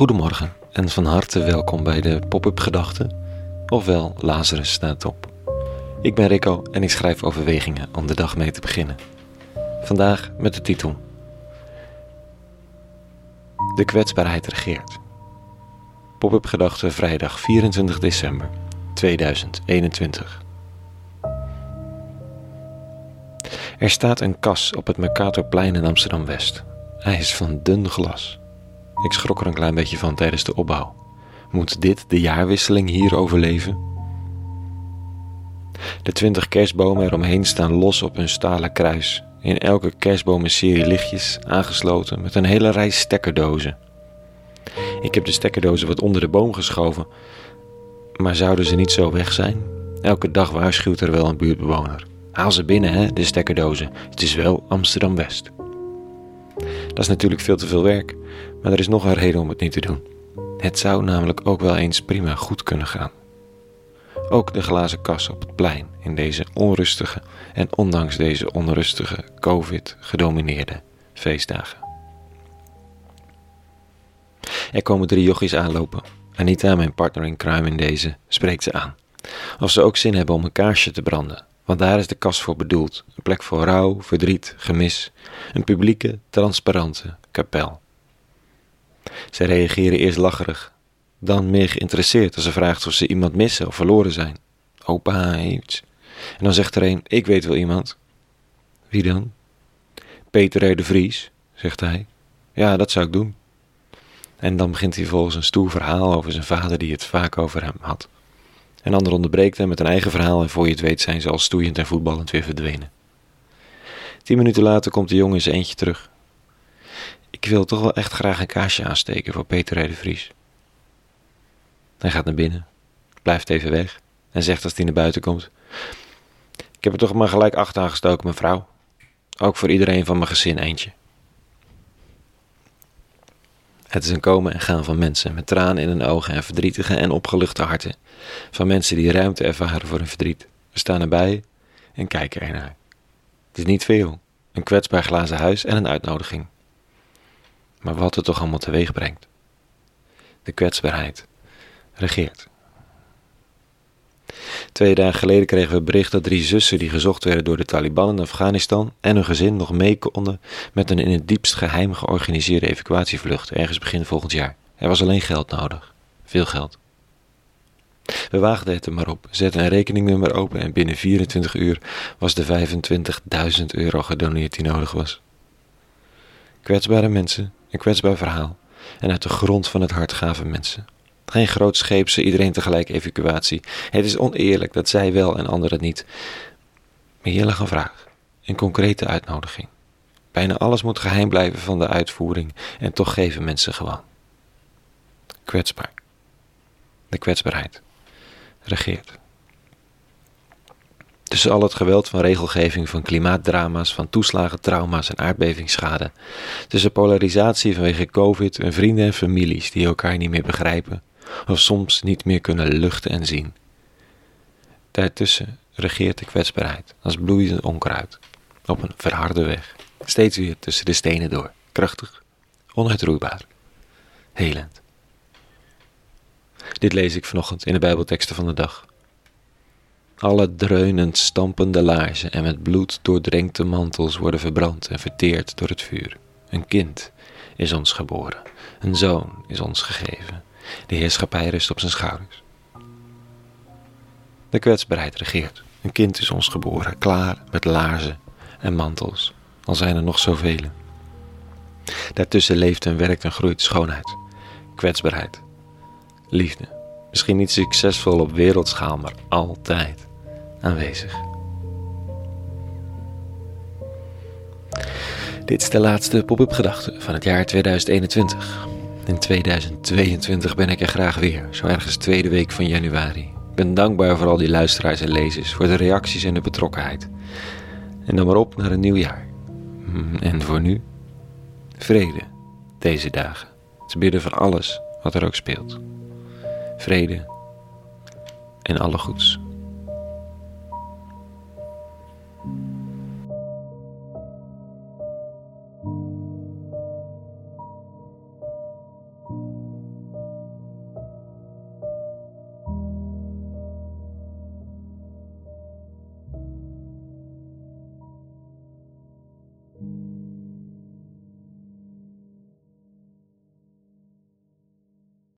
Goedemorgen en van harte welkom bij de Pop-up Gedachten, ofwel Lazarus staat op. Ik ben Rico en ik schrijf overwegingen om de dag mee te beginnen. Vandaag met de titel De kwetsbaarheid regeert. Pop-up Gedachten vrijdag 24 december 2021. Er staat een kas op het Mercatorplein in Amsterdam-West. Hij is van dun glas. Ik schrok er een klein beetje van tijdens de opbouw. Moet dit de jaarwisseling hier overleven? De twintig kerstbomen eromheen staan los op hun stalen kruis. In elke kerstboom een serie lichtjes, aangesloten met een hele rij stekkerdozen. Ik heb de stekkerdozen wat onder de boom geschoven. Maar zouden ze niet zo weg zijn? Elke dag waarschuwt er wel een buurtbewoner. Haal ze binnen, hè, de stekkerdozen. Het is wel Amsterdam-West. Dat is natuurlijk veel te veel werk, maar er is nog een reden om het niet te doen. Het zou namelijk ook wel eens prima goed kunnen gaan. Ook de glazen kas op het plein in deze onrustige en ondanks deze onrustige COVID-gedomineerde feestdagen. Er komen drie jochies aanlopen. Anita, mijn partner in crime in deze, spreekt ze aan. Of ze ook zin hebben om een kaarsje te branden, want daar is de kas voor bedoeld. Een plek voor rouw, verdriet, gemis. Een publieke, transparante kapel. Zij reageren eerst lacherig, dan meer geïnteresseerd als ze vraagt of ze iemand missen of verloren zijn. Opa, iets. En dan zegt er een: Ik weet wel iemand. Wie dan? Peter de Vries, zegt hij. Ja, dat zou ik doen. En dan begint hij volgens een stoer verhaal over zijn vader die het vaak over hem had. Een ander onderbreekt hem met een eigen verhaal en voor je het weet zijn ze al stoeiend en voetballend weer verdwenen. Tien minuten later komt de jongen in zijn eentje terug. Ik wil toch wel echt graag een kaarsje aansteken voor Peter R. Vries. Hij gaat naar binnen, blijft even weg en zegt als hij naar buiten komt: Ik heb er toch maar gelijk acht aangestoken, mevrouw. Ook voor iedereen van mijn gezin eentje. Het is een komen en gaan van mensen met tranen in hun ogen en verdrietige en opgeluchte harten. Van mensen die ruimte ervaren voor hun verdriet. We staan erbij en kijken ernaar. Het is niet veel, een kwetsbaar glazen huis en een uitnodiging. Maar wat het toch allemaal teweeg brengt. De kwetsbaarheid regeert. Twee dagen geleden kregen we bericht dat drie zussen die gezocht werden door de Taliban in Afghanistan en hun gezin nog mee konden met een in het diepst geheim georganiseerde evacuatievlucht ergens begin volgend jaar. Er was alleen geld nodig. Veel geld. We waagden het er maar op, zetten een rekeningnummer open en binnen 24 uur was de 25.000 euro gedoneerd die nodig was. Kwetsbare mensen, een kwetsbaar verhaal en uit de grond van het hart gaven mensen. Geen grootscheepse, iedereen tegelijk evacuatie. Het is oneerlijk dat zij wel en anderen niet. Maar hier lag een vraag, een concrete uitnodiging. Bijna alles moet geheim blijven van de uitvoering en toch geven mensen gewoon. Kwetsbaar. De kwetsbaarheid regeert. Tussen al het geweld van regelgeving, van klimaatdrama's, van toeslagen, trauma's en aardbevingsschade. Tussen polarisatie vanwege COVID en vrienden en families die elkaar niet meer begrijpen of soms niet meer kunnen luchten en zien. Daartussen regeert de kwetsbaarheid als bloeiend onkruid op een verharde weg, steeds weer tussen de stenen door, krachtig, onuitroeibaar, helend. Dit lees ik vanochtend in de Bijbelteksten van de dag. Alle dreunend stampende laarzen en met bloed doordrenkte mantels worden verbrand en verteerd door het vuur. Een kind is ons geboren, een zoon is ons gegeven. De heerschappij rust op zijn schouders. De kwetsbaarheid regeert. Een kind is ons geboren, klaar met laarzen en mantels, al zijn er nog zoveel. Daartussen leeft en werkt en groeit schoonheid, kwetsbaarheid, liefde. Misschien niet succesvol op wereldschaal, maar altijd aanwezig. Dit is de laatste pop-up gedachte van het jaar 2021. In 2022 ben ik er graag weer, zo ergens tweede week van januari. Ik ben dankbaar voor al die luisteraars en lezers, voor de reacties en de betrokkenheid. En dan maar op naar een nieuw jaar. Mm, en voor nu, vrede deze dagen. Te bidden van alles wat er ook speelt. Vrede en alle goeds.